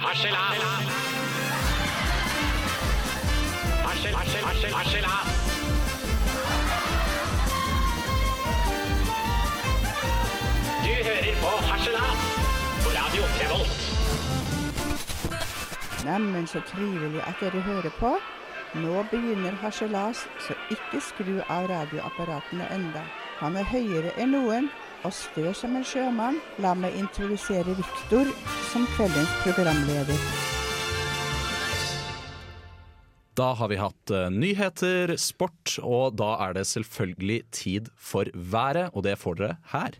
Harselas! Harsel, harsel, harsel, harselas! Du hører på Harselas på Radio Revolt. Neimen, så trivelig at dere hører på. Nå begynner harselas, så ikke skru av radioapparatene enda. Han er høyere enn noen og stø som en sjømann. La meg introdusere Viktor som kveldens programleder. Da har vi hatt eh, nyheter, sport, og da er det selvfølgelig tid for været, og det får dere her.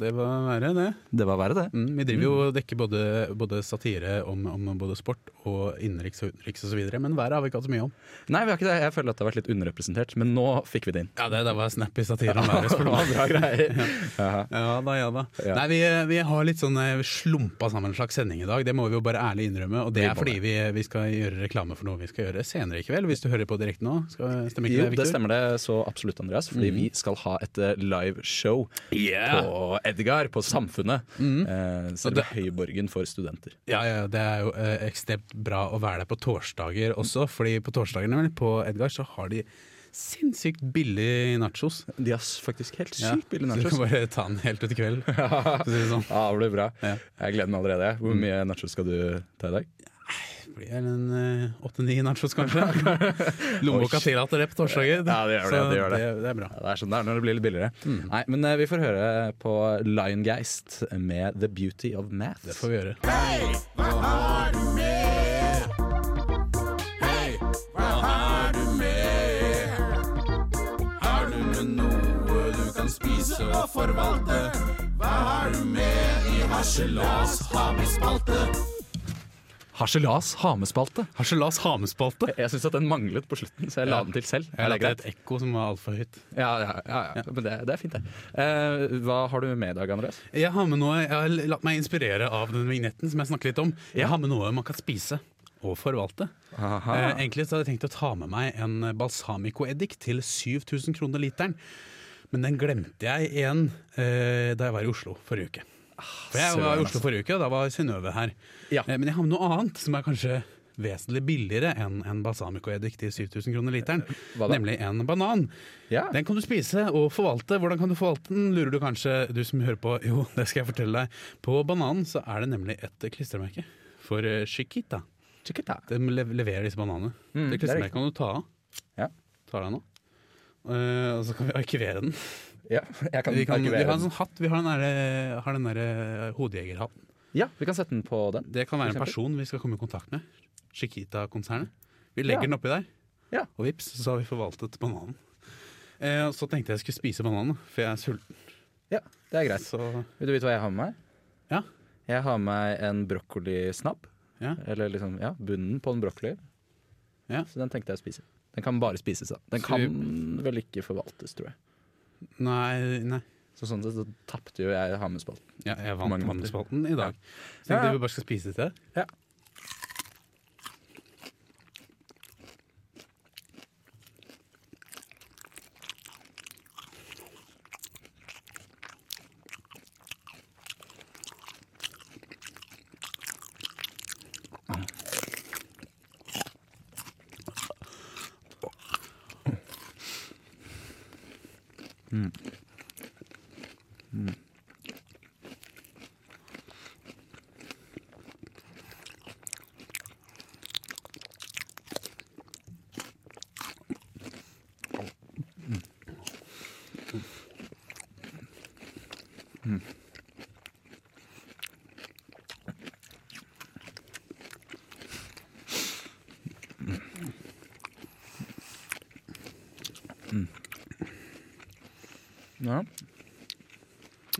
Det var verre, det. Det var verre, det. Mm, vi driver jo og dekker både, både satire om, om både sport og innenriks og utenriks osv., men været har vi ikke hatt så mye om. Nei, vi har ikke det. Jeg føler at det har vært litt underrepresentert, men nå fikk vi det inn. Ja, det, det var snappy satire om været. du. Bra greier. Ja da, ja da. Ja. Nei, vi, vi har litt sånn eh, slumpa sammen en slags sending i dag, det må vi jo bare ærlig innrømme. Og det er fordi vi, vi skal gjøre reklame for noe vi skal gjøre senere i kveld, hvis du hører på direkte nå. Skal, stemmer ikke Jo, det, det stemmer det så absolutt, Andreas. Fordi vi skal ha et live liveshow Yeah. på Edgar, på Samfunnet. Eh, Og selve høyborgen for studenter. Ja, ja, det er jo eh, ekstremt bra å være der på torsdager også, fordi på torsdagene vel, på Edgar så har de sinnssykt billig nachos. De har faktisk helt Ja, sykt nachos. Så du kan bare ta den helt ut i kveld. sånn. Ja, det blir bra. Ja. Jeg gleder meg allerede. Hvor mye nachos skal du ta i dag? Det blir vel en eh, åtte-ni nachos, kanskje. Lommeboka tillater det på torsdager. Ja, det gjør det, det gjør det. det. Det er bra. Ja, det er sånn det er når det blir litt billigere. Nei, men uh, vi får høre på Liongeist med 'The Beauty of Math'. Det får vi gjøre. Harselas hamespalte. Harselas hamespalte. Jeg syns den manglet på slutten, så jeg la Ja. den til selv. Jeg Er det et ekko som var altfor høyt. Ja, ja, ja, ja. men det, det er fint, det. Eh, hva har du med i dag, Andreas? Jeg har med noe, jeg har latt meg inspirere av den vignetten som jeg snakket litt om. Jeg har med noe man kan spise og forvalte. Eh, egentlig så hadde jeg tenkt å ta med meg en balsamico-eddik til 7000 kroner literen. Men den glemte jeg igjen eh, da jeg var i Oslo forrige uke. For jeg var i Oslo forrige uke, og da var Synnøve her. Ja. Eh, men jeg har med noe annet som er kanskje vesentlig billigere enn en balsamico-eddik til 7000 kroner literen. Nemlig en banan. Ja. Den kan du spise og forvalte. Hvordan kan du forvalte den, lurer du kanskje, du som hører på. Jo, det skal jeg fortelle deg. På bananen så er det nemlig et klistremerke for eh, Chiquita. Chiquita. De leverer disse bananene. Mm, det er klistremerket kan du ta av. Ja. Tar deg nå. Uh, og så kan vi arkivere den. Ja, jeg kan Vi, kan, vi har en sånn hatt. Vi har den derre- der, den hodejegerhatten. Ja, vi kan sette den på den. Det kan være en person vi skal komme i kontakt med. Chiquita-konsernet. Vi legger Ja. den oppi der, Ja. og vips, så har vi forvaltet bananen. Eh, så tenkte jeg jeg skulle spise bananen, for jeg er sulten. Ja, det er greit. Så Vil du vite hva jeg har med meg? Ja. Jeg har med meg en brokkolisnabb. Ja. Eller liksom, ja, bunnen på en brokkoli. Ja. Så den tenkte jeg å spise. Den kan bare spises, da. Den kan vel ikke forvaltes, tror jeg. Nei, nei. Så sånn sett så tapte jo jeg Hammerspalten. Ja, jeg vant Hammerspalten i dag. Så Ja, tenkte ja. vi bare skal spise til. Ja. Ja.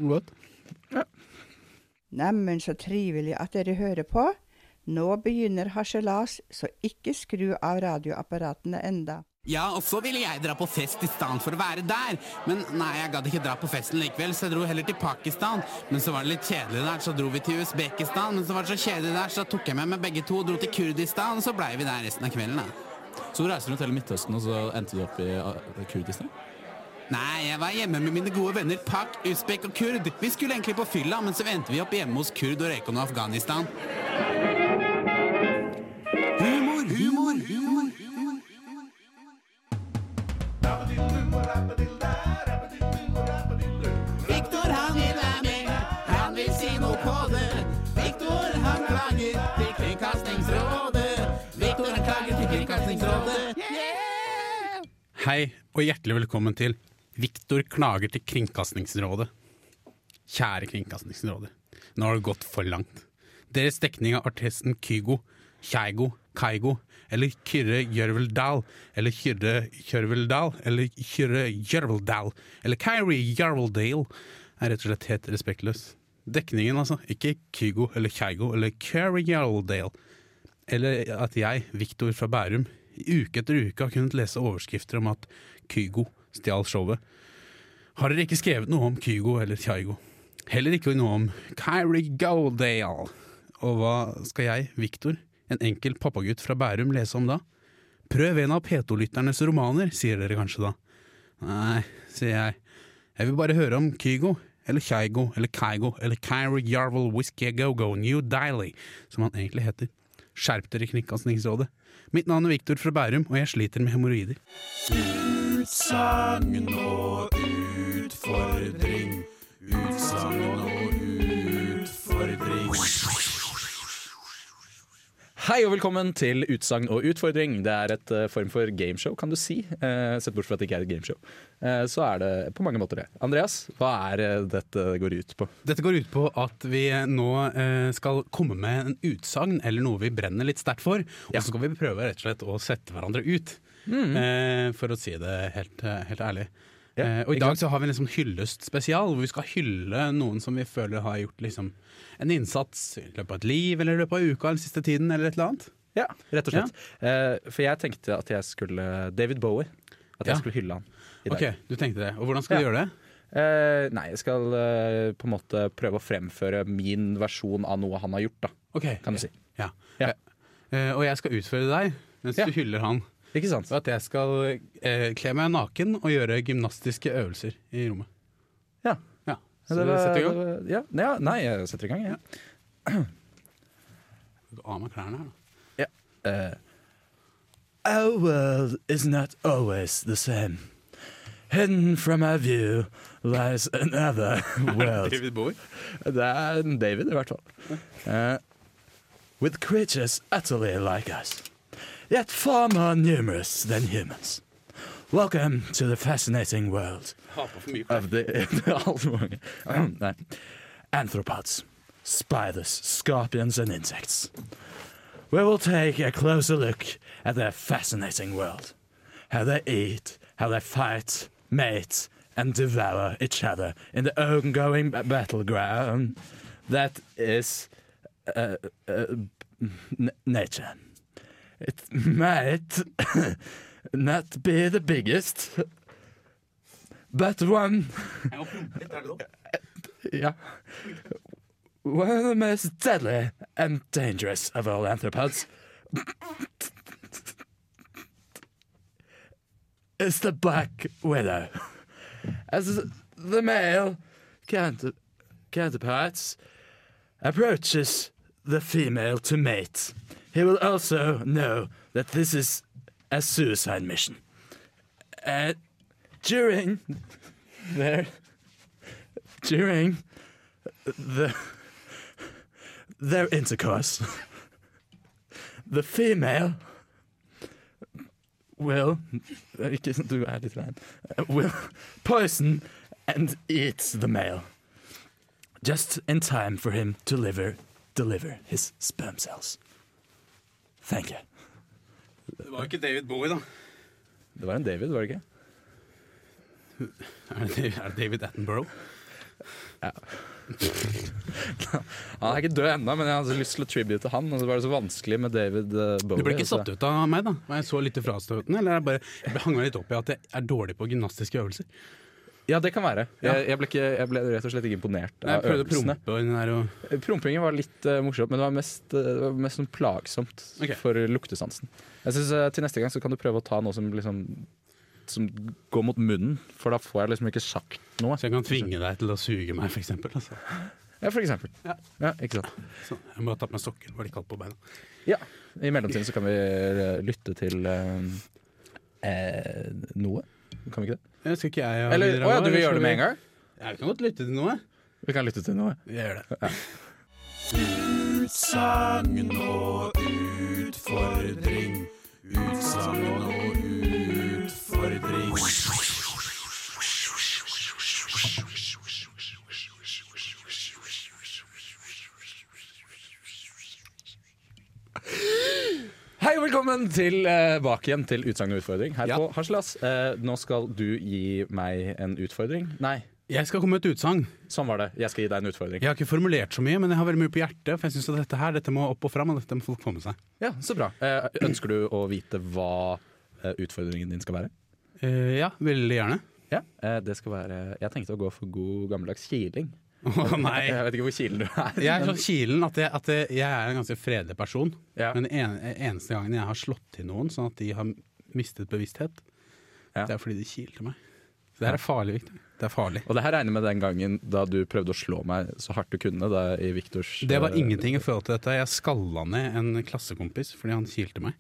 Godt. Ja. Neimen, så trivelig at dere hører på. Nå begynner harselas, så ikke skru av radioapparatene enda. Ja, og så ville jeg dra på fest i stedet for å være der. Men nei, jeg gadd ikke dra på festen likevel, så jeg dro heller til Pakistan. Men så var det litt kjedelig der, så dro vi til Usbekistan. Men så var det så kjedelig der, så tok jeg med meg begge to og dro til Kurdistan. Og så blei vi der resten av kvelden, da. Så du reiser rundt hele Midtøsten, og så endte du opp i uh, Kurdistan? Nei, jeg var hjemme med mine gode venner Pak, Usbek og Kurd. Vi skulle egentlig på fylla, men så endte vi opp hjemme hos Kurd og Rekon og Afghanistan. Humor, humor, humor. Viktor, han vil være med. Han vil si noe på det. Han klager til Kringkastingsrådet. Viktor, han klager til Kringkastingsrådet. Hei, og hjertelig velkommen til Viktor klager til Kringkastingsrådet. Kjære Kringkastingsrådet, nå har det gått for langt. Deres dekning av artisten Kygo, Keigo, Kaigo eller Kyrre Jørveldal eller Kyrre Kjørveldal eller Kyrre Jørveldal eller Kyrie Jørveldale er rett og slett helt respektløs. Dekningen, altså. Ikke Kygo eller Keigo eller Kyrre Jørveldale. Eller at jeg, Viktor fra Bærum, uke etter uke har kunnet lese overskrifter om at Kygo stjal showet. Har dere ikke skrevet noe om Kygo eller Kygo? Heller ikke noe om Kyrie Goldale. Og hva skal jeg, Viktor, en enkel pappagutt fra Bærum, lese om da? Prøv en av P2-lytternes romaner, sier dere kanskje da. Nei, sier jeg. Jeg vil bare høre om Kygo, eller Kygo, eller Kygo, eller Kyrie Yarvel Whisky Go-Go New Daily, som han egentlig heter. Skjerp dere, Kringkastingsrådet. Mitt navn er Viktor fra Bærum, og jeg sliter med hemoroider. Utsagn og utfordring. Hei og velkommen til Utsagn og utfordring. Det er et uh, form for gameshow, kan du si. Uh, sett bort fra at det ikke er et gameshow. Uh, så er det på mange måter det. Andreas, hva er dette går ut på? Dette går ut på at vi nå skal komme med en utsagn eller noe vi brenner litt sterkt for, og så skal vi prøve rett og slett å sette hverandre ut. Eh, for å si det helt, helt ærlig. Ja, eh, og i dag så har vi en liksom hyllest spesial, hvor vi skal hylle noen som vi føler har gjort liksom en innsats i løpet av et liv, eller i løpet av uka eller siste tiden, eller et eller annet. Ja, rett og slett. Eh, for jeg tenkte at jeg skulle David Bowie. At jeg Ja. skulle hylle han i dag. Ok, du tenkte det. Og hvordan skal du gjøre det? Eh, nei, jeg skal eh, på en måte prøve å fremføre min versjon av noe han har gjort, da, Okay. kan du si. Ja. Ja. Eh, og jeg skal utføre deg mens Ja. du hyller han. Ikke sant? At jeg skal eh, kle meg naken og gjøre gymnastiske øvelser i rommet. Ja. Ja, Ja, Så det setter i gang. Ja, ja, nei, jeg setter i gang. Ja. Av meg klærne her, da. Uh, our world is not always the same. Hidden from our view lies another world. David Bowie. Det er David, i hvert fall. Uh, with creatures utterly like us, yet far more numerous than humans. Welcome to the fascinating world Ha på for mye klær. of the, the. Nei. Anthropods, spiders, scorpions and insects. We will take a closer look at their fascinating world. How they eat, how they fight, mate, and devour each other in the ongoing battleground that is uh, uh, n- nature. It might not be the biggest, but one yeah. One of the most deadly and dangerous of all arthropods is the black widow. As the male counter- counterparts approaches the female to mate, he will also know that this is a suicide mission. Uh, during their during the their intercourse, the female will sant, Du er litt rein. Will poison and eat the male. Just in time for him to deliver, deliver his sperm cells. Thank you. Det var jo ikke David Bowie, da. Det var en David, var det ikke? Er det, David Attenborough? Han er ikke død ennå, men jeg hadde lyst til å tribute til han. Og så var det så vanskelig med David eh, Bowie. Du ble ikke satt ut av meg, da? Var jeg så litt frastøtende? Eller er jeg bare, jeg ble hang meg litt opp i at jeg er dårlig på gymnastiske øvelser? Ja, det kan være. Jeg, jeg, ble ikke, jeg ble rett og slett ikke imponert Jeg av prøvde å prompe den der og Prompingen var litt uh, morsomt, men det var mest, uh, mest sånn plagsomt okay. for luktesansen. Jeg synes uh, Til neste gang så kan du prøve å ta noe som liksom Som går mot munnen, for da får jeg liksom ikke sagt noe. Så jeg kan tvinge deg til å suge meg, for eksempel. Altså. Ja, for eksempel. Ja. Ja, ikke sant. Så jeg må ha tatt på meg sokker, var litt kaldt på beina. Ja. I mellomtiden så kan vi eh, lytte til eh, eh, noe. Kan vi ikke det? Jeg skal ikke jeg ha Eller, å ja, du vil gjøre det med en gang? Ja, vi kan godt lytte til noe. Vi kan lytte til noe. Vi gjør det. Utsagn og utfordring. Utsagn og utfordring. Velkommen tilbake igjen til Utsagn og utfordring her på Harselas. Eh, nå skal du gi meg en utfordring. Nei, Jeg skal komme med et utsagn. sånn var det. Jeg skal gi deg en utfordring. Jeg har ikke formulert så mye, men jeg har veldig mye på hjertet. For jeg synes at dette her, dette må opp og fram, og dette må folk få med seg. Ja, Så bra. Eh, ønsker du å vite hva eh, utfordringen din skal være? Eh, ja, veldig gjerne. Ja, eh, det skal være Jeg tenkte å gå for god gammeldags kiling. Å nei. Jeg vet ikke hvor kilen du er. Jeg er så kilen at, jeg, at jeg, er en ganske fredelig person. Ja. Men den en, eneste gangen jeg har slått til noen sånn at de har mistet bevissthet, Ja. det er fordi de kilte meg. Så det her er farlig, Victor. Det er farlig. Og det her regner med den gangen da du prøvde å slå meg så hardt du kunne da, i Viktors Det var eh, ingenting i forhold til dette. Jeg skalla ned en klassekompis fordi han kilte meg.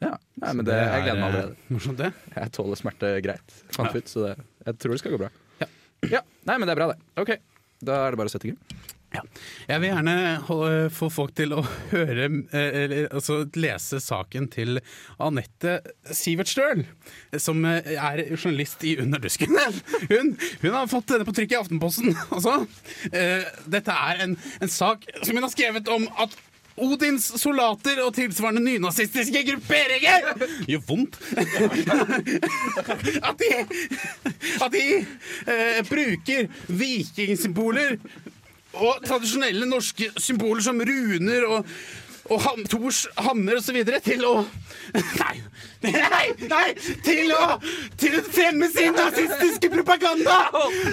Ja, Nei, men det, jeg gleder meg er, allerede. eh, Morsomt, det. Jeg tåler smerte greit, fant Ja. ut, så det, jeg tror det skal gå bra. Ja. ja. Nei, men det er bra, det. OK, da er det bare å sette i gang. Jeg vil gjerne få folk til å høre eh, eller, Altså lese saken til Anette Sivertstøl, som eh, er journalist i Under dusken. Hun, hun har fått denne på trykk i Aftenposten. Altså, eh, dette er en, en sak som hun har skrevet om at Odins soldater og tilsvarende nynazistiske grupperinger gjør vondt. At de, at de eh, bruker vikingsymboler og tradisjonelle norske symboler som runer og, og ham, Thors hammer osv. til å Nei! Nei! nei til å til å fremme sin nazistiske propaganda!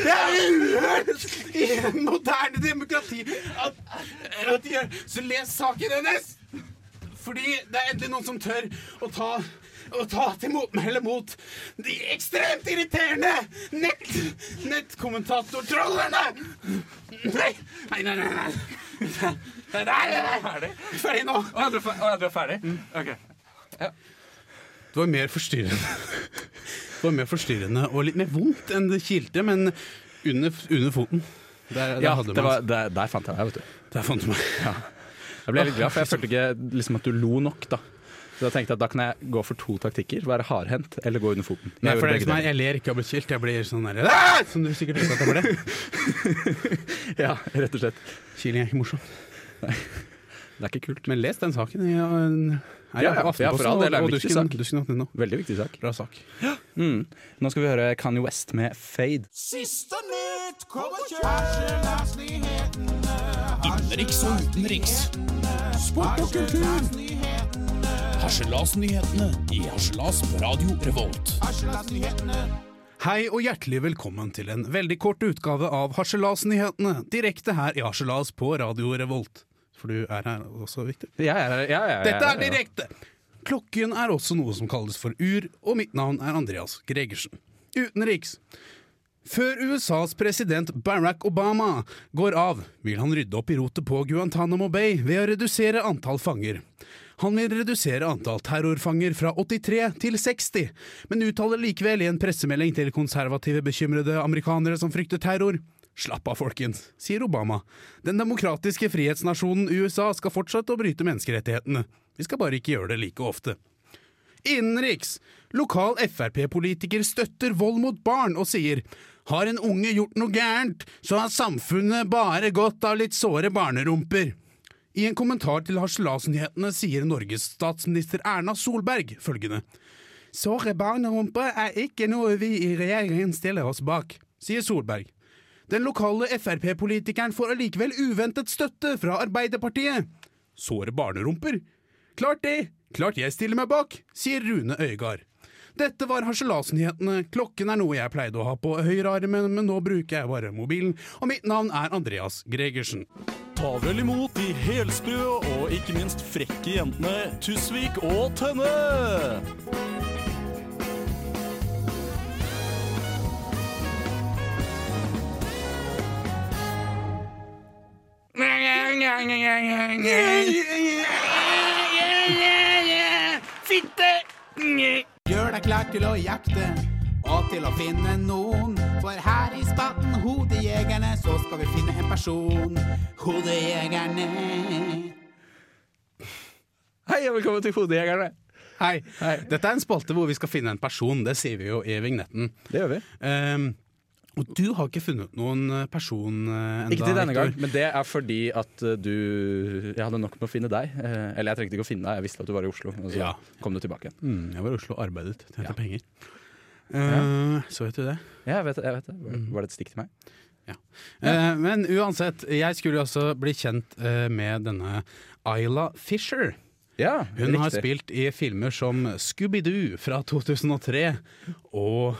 Det er uhørt i en moderne demokrati at, at de gjør Så les saken hennes! Fordi det er endelig noen som tør å ta å ta til motmæle mot de ekstremt irriterende nett, nettkommentatortrollene! Nei, nei, nei, nei. Nei. Nei, nei, nei. Ferdig. Ferdig nå. Å, du er ferdig? Ok. Det var mer forstyrrende. Det var mer forstyrrende og litt mer vondt enn det kilte, men under, under foten. Der, der Ja, hadde det var, der, der fant jeg deg, vet du. Der fant du meg. Jeg ble litt glad, for jeg følte ikke liksom, at du lo nok, da. Så da tenkte jeg at da kan jeg gå for to taktikker. Være hardhendt eller gå under foten. Jeg Nei, for det er begge liksom, jeg, ler ikke av å bli kilt, jeg blir sånn der «Ah!» Som du sikkert vet at jeg ble. Ja, rett og slett. Kiling er ikke morsomt. Nei. Det er ikke kult. Men les den saken i ja, en- er Ja, ja, ja, for all del er det og en viktig Dusken- sak. Dusken.no. Veldig viktig sak. Bra sak. Mm. Nå skal vi høre Kanye West med Fade. Siste nytt kommer kjærestelandsnyhetene. Innenriks og utenriks. Sport og kultur. Harselasnyhetene i Harselas på Radio Revolt. Hei og hjertelig velkommen til en veldig kort utgave av Harselasnyhetene, direkte her i Harselas på Radio Revolt. For du er her også, Victor? Ja, ja, ja, ja, ja, Dette er direkte! Klokken er også noe som kalles for ur, og mitt navn er Andreas Gregersen. Utenriks. Før USAs president Barack Obama går av, vil han rydde opp i rotet på Guantánamo Bay ved å redusere antall fanger. Han vil redusere antall terrorfanger fra 83 til 60, men uttaler likevel i en pressemelding til konservative, bekymrede amerikanere som frykter terror Slapp av, folkens, sier Obama. Den demokratiske frihetsnasjonen USA skal fortsette å bryte menneskerettighetene. Vi skal bare ikke gjøre det like ofte. Innenriks. Lokal Frp-politiker støtter vold mot barn og sier har en unge gjort noe gærent, så har samfunnet bare godt av litt såre barnerumper. I en kommentar til Harselasnyhetene sier Norges statsminister Erna Solberg følgende. Såre barnerumper er ikke noe vi i regjeringen stiller oss bak, sier Solberg. Den lokale Frp-politikeren får allikevel uventet støtte fra Arbeiderpartiet. Såre barnerumper? Klart det! Klart jeg stiller meg bak, sier Rune Øygard. Dette var harselasnyhetene. Klokken er noe jeg pleide å ha på høyrearmen, men nå bruker jeg bare mobilen. Og mitt navn er Andreas Gregersen. Ta vel imot de helsprø og ikke minst frekke jentene Tusvik og Tønne! Fitte! Klar til å jakte og til å finne noen. For her i Spatten Hodejegerne så skal vi finne en person. Hodejegerne. Hei og velkommen til Hodejegerne. Hei. Dette er en spalte hvor vi skal finne en person. Det sier vi jo i vignetten. Det gjør vi. Ehm, og du har ikke funnet noen eh, person uh, enda, Ikke til denne gang, men det er fordi at uh, du Jeg hadde nok med å finne deg. Eh, eller jeg trengte ikke å finne deg, jeg visste at du var i Oslo. Og så Ja. kom du tilbake igjen. Mm, jeg var i Oslo og arbeidet. Tjente Ja. penger. Eh, Så vet du det. Ja, jeg vet, jeg vet det. Var, var det et stikk til meg? Eh, men uansett, jeg skulle jo også bli kjent uh, med denne Ayla Fisher. Ja, Hun har spilt i filmer som Scooby-Doo fra 2003 og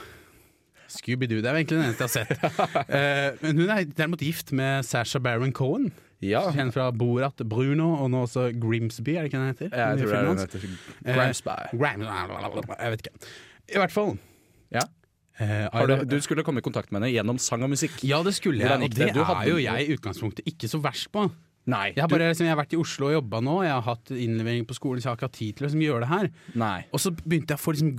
Scooby-Doo. Det er egentlig den eneste jeg har sett. uh, men hun er derimot gift med Sasha Baron Cohen. Ja, Kjent fra Borat, Bruno og nå også Grimsby, er det ikke den heter? jeg tror det er den heter Eh, Grimsby. Gram- Jeg vet ikke. I hvert fall. Ja. Uh, Har du, du skulle komme i kontakt med henne gjennom sang og musikk. ja, det skulle jeg, og det det? Er jo jeg i utgangspunktet ikke så verst på. Nei. Jeg har, bare, liksom, jeg har vært i Oslo og jobba nå, jeg har hatt innlevering på skolen, så jeg har ikke hatt tid til å liksom, gjøre det her. nei. Og så begynte jeg å få liksom,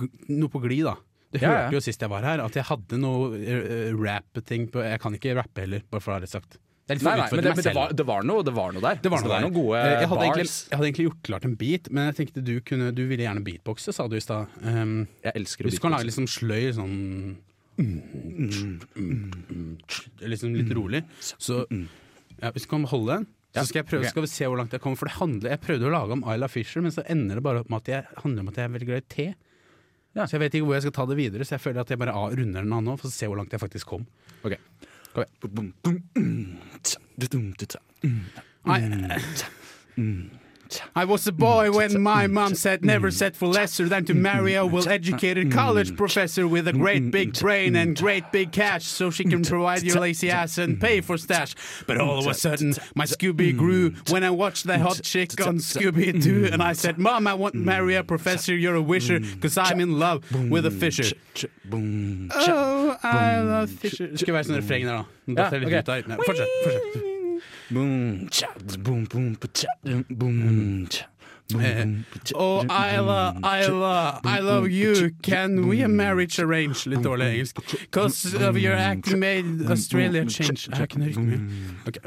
noe på glid, da. Du Ja, hørte jo sist jeg var her, at jeg hadde noe uh, rap-ting på Jeg kan ikke rappe heller, bare for å ha det sagt. Det Nei, nei, men, det, men det, var, det, var noe, det var noe der. Det var Altså, noe der. noen gode Eh, jeg hadde, egentlig, jeg hadde egentlig gjort klart en beat, men jeg tenkte du, kunne, du ville gjerne beatboxe, sa du i stad. Um, Jeg elsker å hvis du kan lage beatboxe. liksom sløy sånn Liksom litt rolig. Så ja, hvis du kan holde den, så skal jeg prøve, skal vi se hvor langt jeg kommer. For det handler, jeg prøvde å lage om Isla Fisher, men så ender det bare opp med at jeg handler om at jeg er veldig glad i te. Ja. Så jeg vet ikke hvor jeg skal ta det videre, så jeg føler at jeg bare runder den av nå, for å se hvor langt jeg faktisk kom. Ok. Kom igjen. Bum, bum, mm, tja, du, dum, du, tja. I, was a boy when my mom said never set for lesser than to marry a well-educated college professor with a great big brain and great big cash so she can provide your lazy ass and pay for stash. But all of a sudden, my Scooby grew when I watched the hot chick on Scooby-Doo and I said, Mom, I want to marry a professor, you're a wisher, cause I'm in love with a fisher. Oh, I love fisher. Det skulle være sånn refreng der, da. Datt jeg litt ut. Nei, Fortsett. fortsett. Bum, tja, boom, boom, tja, boom, bum, tja, eh, Oh, Isla, Isla, I love you. Can we a marriage arrange? Litt dårlig engelsk. Cause of your acting made Australia change. Jeg kan ikke mer. Ok.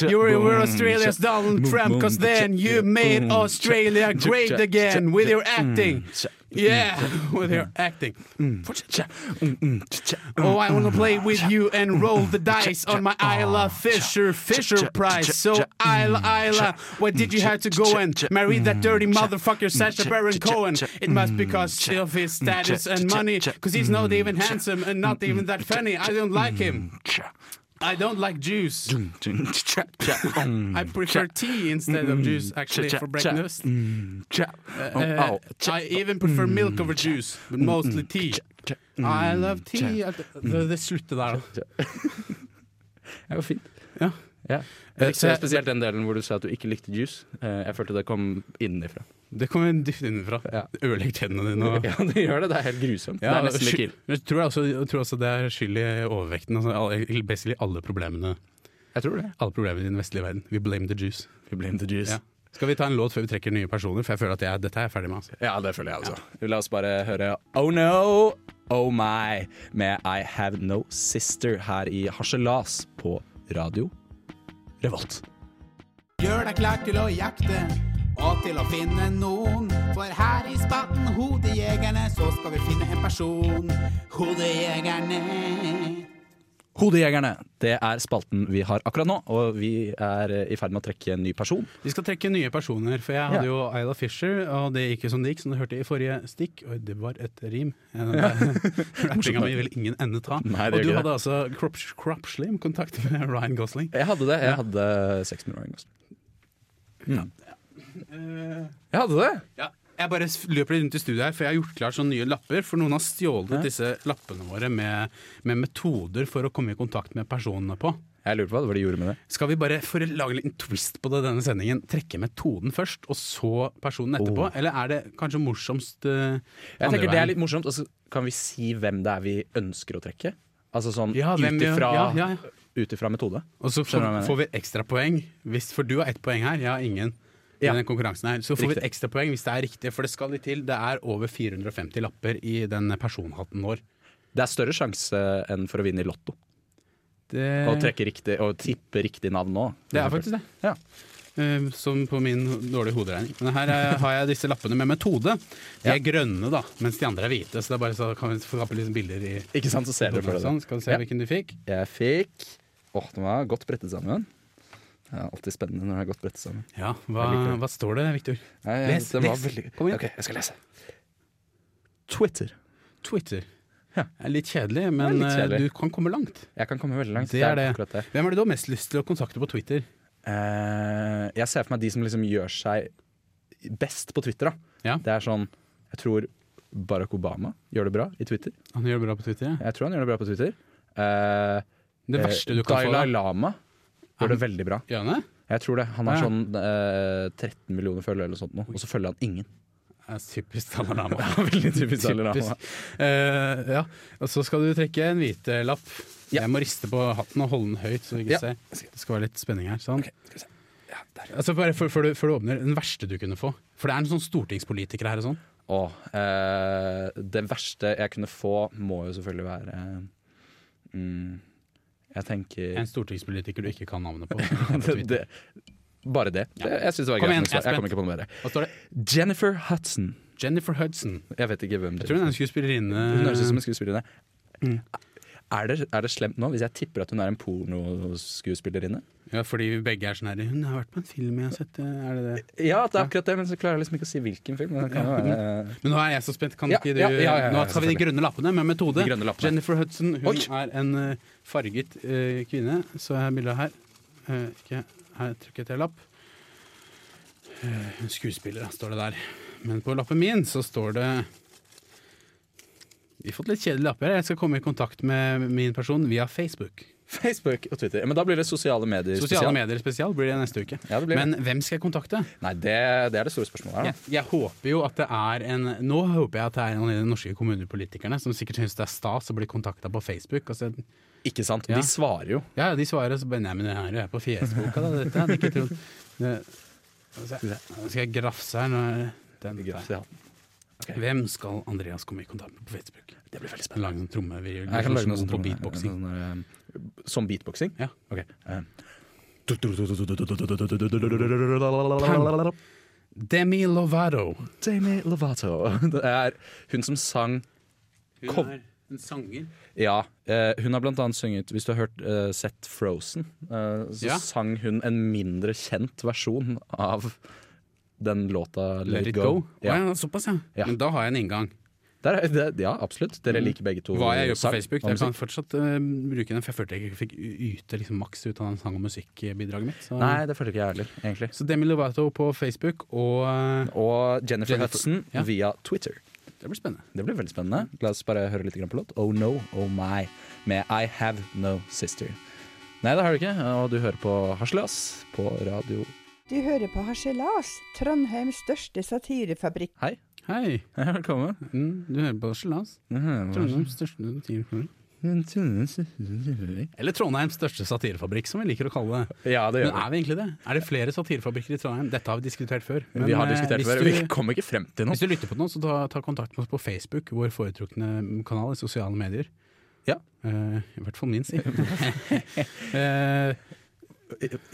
You were, were Australia's Donald Trump, cause then you made Australia great again with your acting. Yeah, with your acting. Fortsett. Oh, I wanna play with you and roll the dice on my Isla Fisher Fisher prize. So, Isla, Isla, why did you have to go and marry that dirty motherfucker Sacha Baron Cohen? It must be because of his status and money, cause he's not even handsome and not even that funny. I don't like him. I don't like juice. I prefer tea instead of juice, actually, for breakfast. Uh, I even prefer milk over juice, but mostly tea. I love tea. Det, det slutter der, da. Det var fint. Ja. Ja. Eh, Jeg likte spesielt den delen hvor du sa at du ikke likte juice. Eh, Jeg følte det kom innenfra. Det kommer dypt innenfra. Ja. ødelegger tennene dine. Og, Ja, det gjør det. Det er helt grusomt. Ja, det er nesten litt skyld-. Jeg tror, også, jeg tror også det er skyld i overvekten. Altså, basically alle problemene Jeg tror det. Alle problemene i den vestlige verden. We blame the juice. We blame the juice. Ja. Skal vi ta en låt før vi trekker nye personer? For jeg føler at jeg, dette er jeg ferdig med. Altså. Ja, det føler jeg altså. La oss bare høre Oh No, Oh My med I Have No Sister her i Harselas på radio Revolt. Gjør deg klar til å jakte og til å finne noen. For her i Spatten Hodejegerne så skal vi finne en person. Hodejegerne. Hodejegerne, det er spalten vi har akkurat nå, og vi er eh, i ferd med å trekke en ny person. Vi skal trekke nye personer, for jeg hadde Ja. jo Isla Fisher, og det gikk jo som det gikk, som du hørte i forrige stikk. Oi, det var et rim. Rappinga mi vil ingen ende ta. Nei, og du hadde hadde altså Crop, Crop Slim kontakt med Ryan Gosling. Jeg hadde det. Jeg Ja. hadde sex med Ryan Gosling. Mm. Jeg hadde det! Ja, jeg bare løper litt rundt i studio her, for jeg har gjort klart sånne nye lapper. For noen har stjålet disse lappene våre med, med metoder for å komme i kontakt med personene på. Jeg lurer på hva de gjorde med det. Skal vi bare, for å lage en liten twist på det denne sendingen, trekke metoden først, og så personen etterpå? Oh. Eller er det kanskje morsomst uh, Jeg tenker Det er litt morsomt. Og så kan vi si hvem det er vi ønsker å trekke? Altså sånn Ja, ut ifra ja, ja, metode. Og så får, får vi ekstrapoeng, for du har ett poeng her, jeg har ingen. I Ja. den konkurransen her Så får vi et ekstrapoeng hvis det er riktig, for det skal litt til. Det er over 450 lapper i den personhatten vår. Det er større sjanse enn for å vinne i Lotto. Det, Og riktig, og tippe riktig navn nå. det er faktisk det. Ja. Eh, som på min dårlige hoderegning. Men her eh, har jeg disse lappene med metode. De er grønne, da, mens de andre er hvite. Så det er bare så kan vi skape litt bilder i Ikke sant, så ser du for dere Sånn. Skal du se Ja. hvilken du fikk? Jeg fikk Åh, den var godt brettet sammen. Det er alltid spennende når det er godt brettet sammen. Ja, hva, hva står det, Victor? Nei, Les, det var les. veldig- Kom igjen. Ok, jeg skal lese. Twitter. Twitter. Ja. Det er litt kjedelig, men litt eh, kjedelig. du kan komme langt. Jeg kan komme veldig langt. Det er det. det. Hvem er det du har mest lyst til å kontakte på Twitter? Uh, jeg ser for meg de som liksom gjør seg best på Twitter. Da. Ja. Det er sånn Jeg tror Barack Obama gjør det bra i Twitter. Han gjør det bra på Twitter. Ja. Jeg tror han gjør det bra på Twitter. Uh, Det verste du kan få Dalai da. Lama gjør det veldig bra. Gjør han det? Jeg tror det. Han har Ja. sånn eh, 13 millioner følgere eller sånt nå, og så følger han ingen. Er typisk Dalai. Veldig typisk Dalai uh, Eh, ja. Og så skal du trekke en hvit eh, lapp. Ja. Jeg må riste på hatten og holde den høyt, så du ikke Ja. ser. Det skal være litt spenning her. Sånn. Ok, skal vi se. Ja. Altså bare før, du, du åpner, den verste du kunne få. For det er en sånn stortingspolitiker her og sånn. Å, eh, det verste jeg kunne få, må jo selvfølgelig være mm, Jeg tenker En stortingspolitiker du ikke kan navnet på. det, det, Bare det. det jeg synes det var Kom greit. jeg er Jeg kommer ikke på noe bedre. Hva står det? Jennifer Hudson. Jennifer Hudson. Jeg vet ikke hvem Jeg tror hun er en skuespillerinne. Hun høres ut som en skuespillerinne. Mm. Er, det, er det slemt nå hvis jeg tipper at hun er en pornoskuespillerinne? Ja, fordi vi begge er sånn her Hun har vært på en film jeg har sett. Er det det? Ja, det er akkurat det, men så klarer jeg liksom ikke å si hvilken film. Men jo være Men nå er jeg så spent. Kan Ja, ikke du ja, ja, ja, ja, Nå tar vi de grønne lappene med metode. De lappene. Jennifer Hudson hun Oi. er en uh, farget uh, kvinne. Så jeg har bilde her. Eh, ikke, her trykket jeg lapp. Uh, skuespiller, står det der. Men på lappen min så står det Vi har fått litt kjedelige lapper. Jeg skal komme i kontakt med min person via Facebook. Facebook og Twitter. Men da blir det sosiale medier Sosiale spesial. medier spesial blir det neste uke. Ja, det blir Men det. hvem skal jeg kontakte? Nei, det, det er det store spørsmålet her. Jeg, jeg håper jo at det er en Nå håper jeg at det er en av de norske kommunepolitikerne som sikkert syns det er stas å bli kontakta på Facebook. Altså, Ikke sant? Ja. De svarer jo. ja, de svarer så bare Nei, men det her er jeg på Fjesboka, da. Dette hadde jeg ikke trodd. Skal jeg grafse her. Nå er den der. Hatten. Hvem skal Andreas komme i kontakt med på Facebook? Det blir veldig spennende. Lage en vi, Jeg kan lage noe sånn på beatboxing. sånn, eh, Som beatboxing? Ja. Ok. eh. Demi Lovato. Demi Lovato. Det er hun som sang Hun er en sanger. Ja, eh, hun har blant annet sunget Hvis du har hørt uh, sett Frozen, eh, så sang hun en mindre kjent versjon av den låta Let It Go. Ja. Å ja, såpass, ja. Ja. Men da har jeg en inngang. Der er, det, ja, absolutt. Dere liker begge to Hva jeg gjør på Facebook, jeg kan fortsatt uh, bruke den, for jeg følte jeg ikke fikk yte liksom, maks ut av den sang- og musikkbidraget mitt. Så, Nei, det føler ikke jeg heller, egentlig. så Demi Lovato på Facebook, og uh, Og Jennifer, Jennifer, Hudson ja. via Twitter. det blir spennende. Det blir veldig spennende. La oss bare høre litt på låt. Oh no, oh my, med I Have No Sister. Nei, det har du ikke, og du hører på Haslas på radio. Du hører på Harselas, Trondheims største satirefabrikk. Hei. Hei, Velkommen. mm, du hører på Harselas. Trondheims største satirefabrikk. Eller Trondheims største satirefabrikk, som vi liker å kalle det. Ja, det gjør vi. er vi egentlig det? Er det flere satirefabrikker i Trondheim? Dette har vi diskutert før. Men, Vi har eh, diskutert før, du- vi kommer ikke frem til noe. Hvis du lytter på noe, så ta, ta kontakt med oss på Facebook, vår foretrukne kanal i sosiale medier. Ja. Uh, I hvert fall min, si. Eh,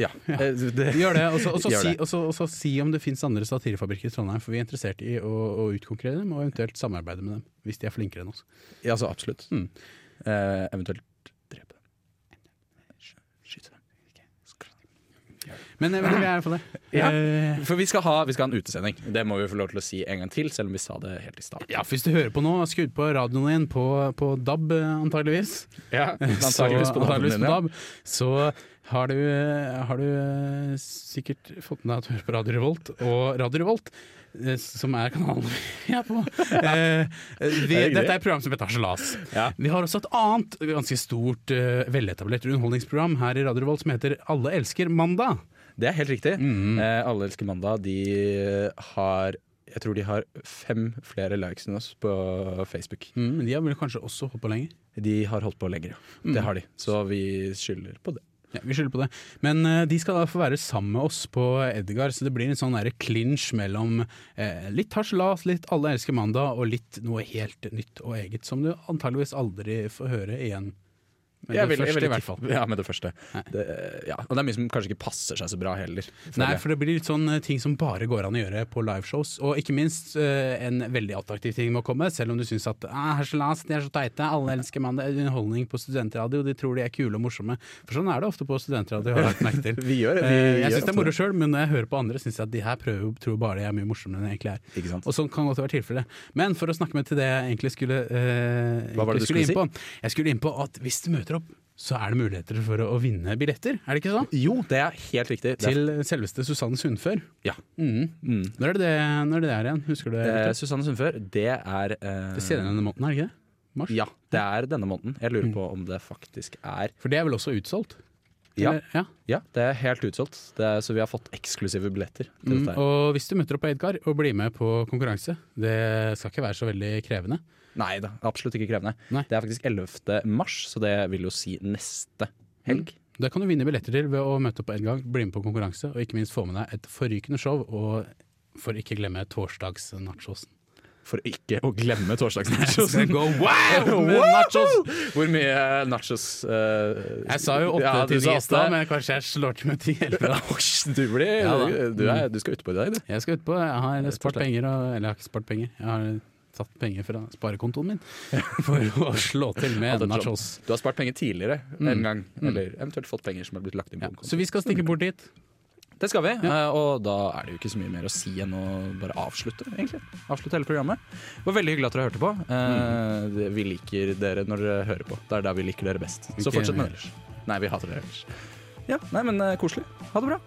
ja. Eh, gjør det. Og så si, om det fins andre satirefabrikker i Trondheim, for vi er interessert i å, å utkonkurrere dem, og eventuelt samarbeide med dem, hvis de er flinkere enn oss. Ja, så absolutt. Mm. Eh, eventuelt drepe dem. Skyte dem. Men, eh, men vi er fall det. Ja, eh. for vi skal, ha, vi skal, ha, en utesending. Det må vi få lov til å si en gang til, selv om vi sa det helt i stad. Ja, hvis du hører på nå, skru på radioen din på, på DAB, antageligvis. Ja, antageligvis på, antageligvis på DAB. Så har du, eh, har du eh, sikkert fått med deg at du hører på Radio Revolt. Og Radio Revolt, eh, som er kanalen vi er på eh, vi, er Dette er et program som heter Harselas. Ja. Vi har også et annet ganske stort, veletablert underholdningsprogram her i Radio Revolt som heter Alle elsker mandag. Det er helt riktig. Mm. Alle elsker mandag. De har Jeg tror de har fem flere likes enn oss på Facebook. Mm, men de har vel kanskje også holdt på lenger? De har holdt på lenger, ja. Mm. Det har de. Så vi skylder på det. Ja, Vi skylder på det. Men uh, de skal da få være sammen med oss på Edgar, så det blir en sånn klinsj mellom uh, litt harselas, litt Alle elsker mandag, og litt noe helt nytt og eget, som du antageligvis aldri får høre igjen. Men Jeg det vil- jeg vil i hvert fall. Ja, med det første. Det, ja. Og det er mye som kanskje ikke passer seg så bra heller. Nei, for det blir litt sånn eh, ting som bare går an å gjøre på liveshows. Og ikke minst eh, en veldig attraktiv ting må komme, selv om du syns at ah, last, de er så teite, alle elsker mandag, underholdning på studentradio, de tror de er kule og morsomme. For sånn er det ofte på studentradio, har jeg lagt merke til. Vi gjør- vi Eh, jeg syns det er moro det. sjøl, men når jeg hører på andre, syns jeg at de her prøver, tror bare de er mye morsommere enn de egentlig er. Ikke sant? Og sånn kan godt være tilfellet. Men for å snakke med til det jeg egentlig skulle, eh, Hva var det du skulle inn på. Jeg skulle inn på at hvis du møter opp, så er det muligheter for å, å vinne billetter, er det ikke sånn? Jo, det er helt riktig. Til selveste Susanne Sundfør. ja. Mm. Mm. Når er det når er det, det er igjen? Husker du det? Eh, Susanne Sundfør, det er eh, det ser denne måneden, er det ikke det? Mars? Ja, det er denne måneden. Jeg lurer Mm. på om det faktisk er For det er vel også utsolgt? Ja. Ja. Ja, det er helt utsolgt. Det er, så vi har fått eksklusive billetter til Mm, og hvis du møter opp på Edgar og blir med på konkurranse, det skal ikke være så veldig krevende. Nei da, absolutt ikke krevende. Nei. Det er faktisk 11. mars, så det vil jo si neste helg. Det kan du vinne billetter til ved å møte opp på gang, bli med på konkurranse, og ikke minst få med deg et forrykende show, og for ikke glemme torsdagsnachosen. For ikke å glemme torsdagsnachosen. Go wow! Hvor mye nachos uh, Jeg sa jo åtte til ni i stad, men kanskje jeg slår til med ti. eller. Du, blir, Ja du, du, er, du skal utpå i dag, du. Jeg skal utpå, jeg har spart penger, og, eller jeg har ikke spart penger, jeg har tatt penger fra sparekontoen min for å slå til med nachos. Du har spart penger tidligere Mm. en gang, Mm. eller eventuelt fått penger som er blitt lagt inn på Ja, så vi skal stikke bort dit. Det skal vi, Ja. eh, og da er det jo ikke så mye mer å si enn å bare avslutte, egentlig. Avslutte hele programmet. Det var veldig hyggelig at dere hørte på. Mm. Vi liker dere når dere hører på. Det er der vi liker dere best. Så fortsett med ellers. det. Nei, vi hater dere ellers. Ja, nei, men eh, koselig. Ha det bra.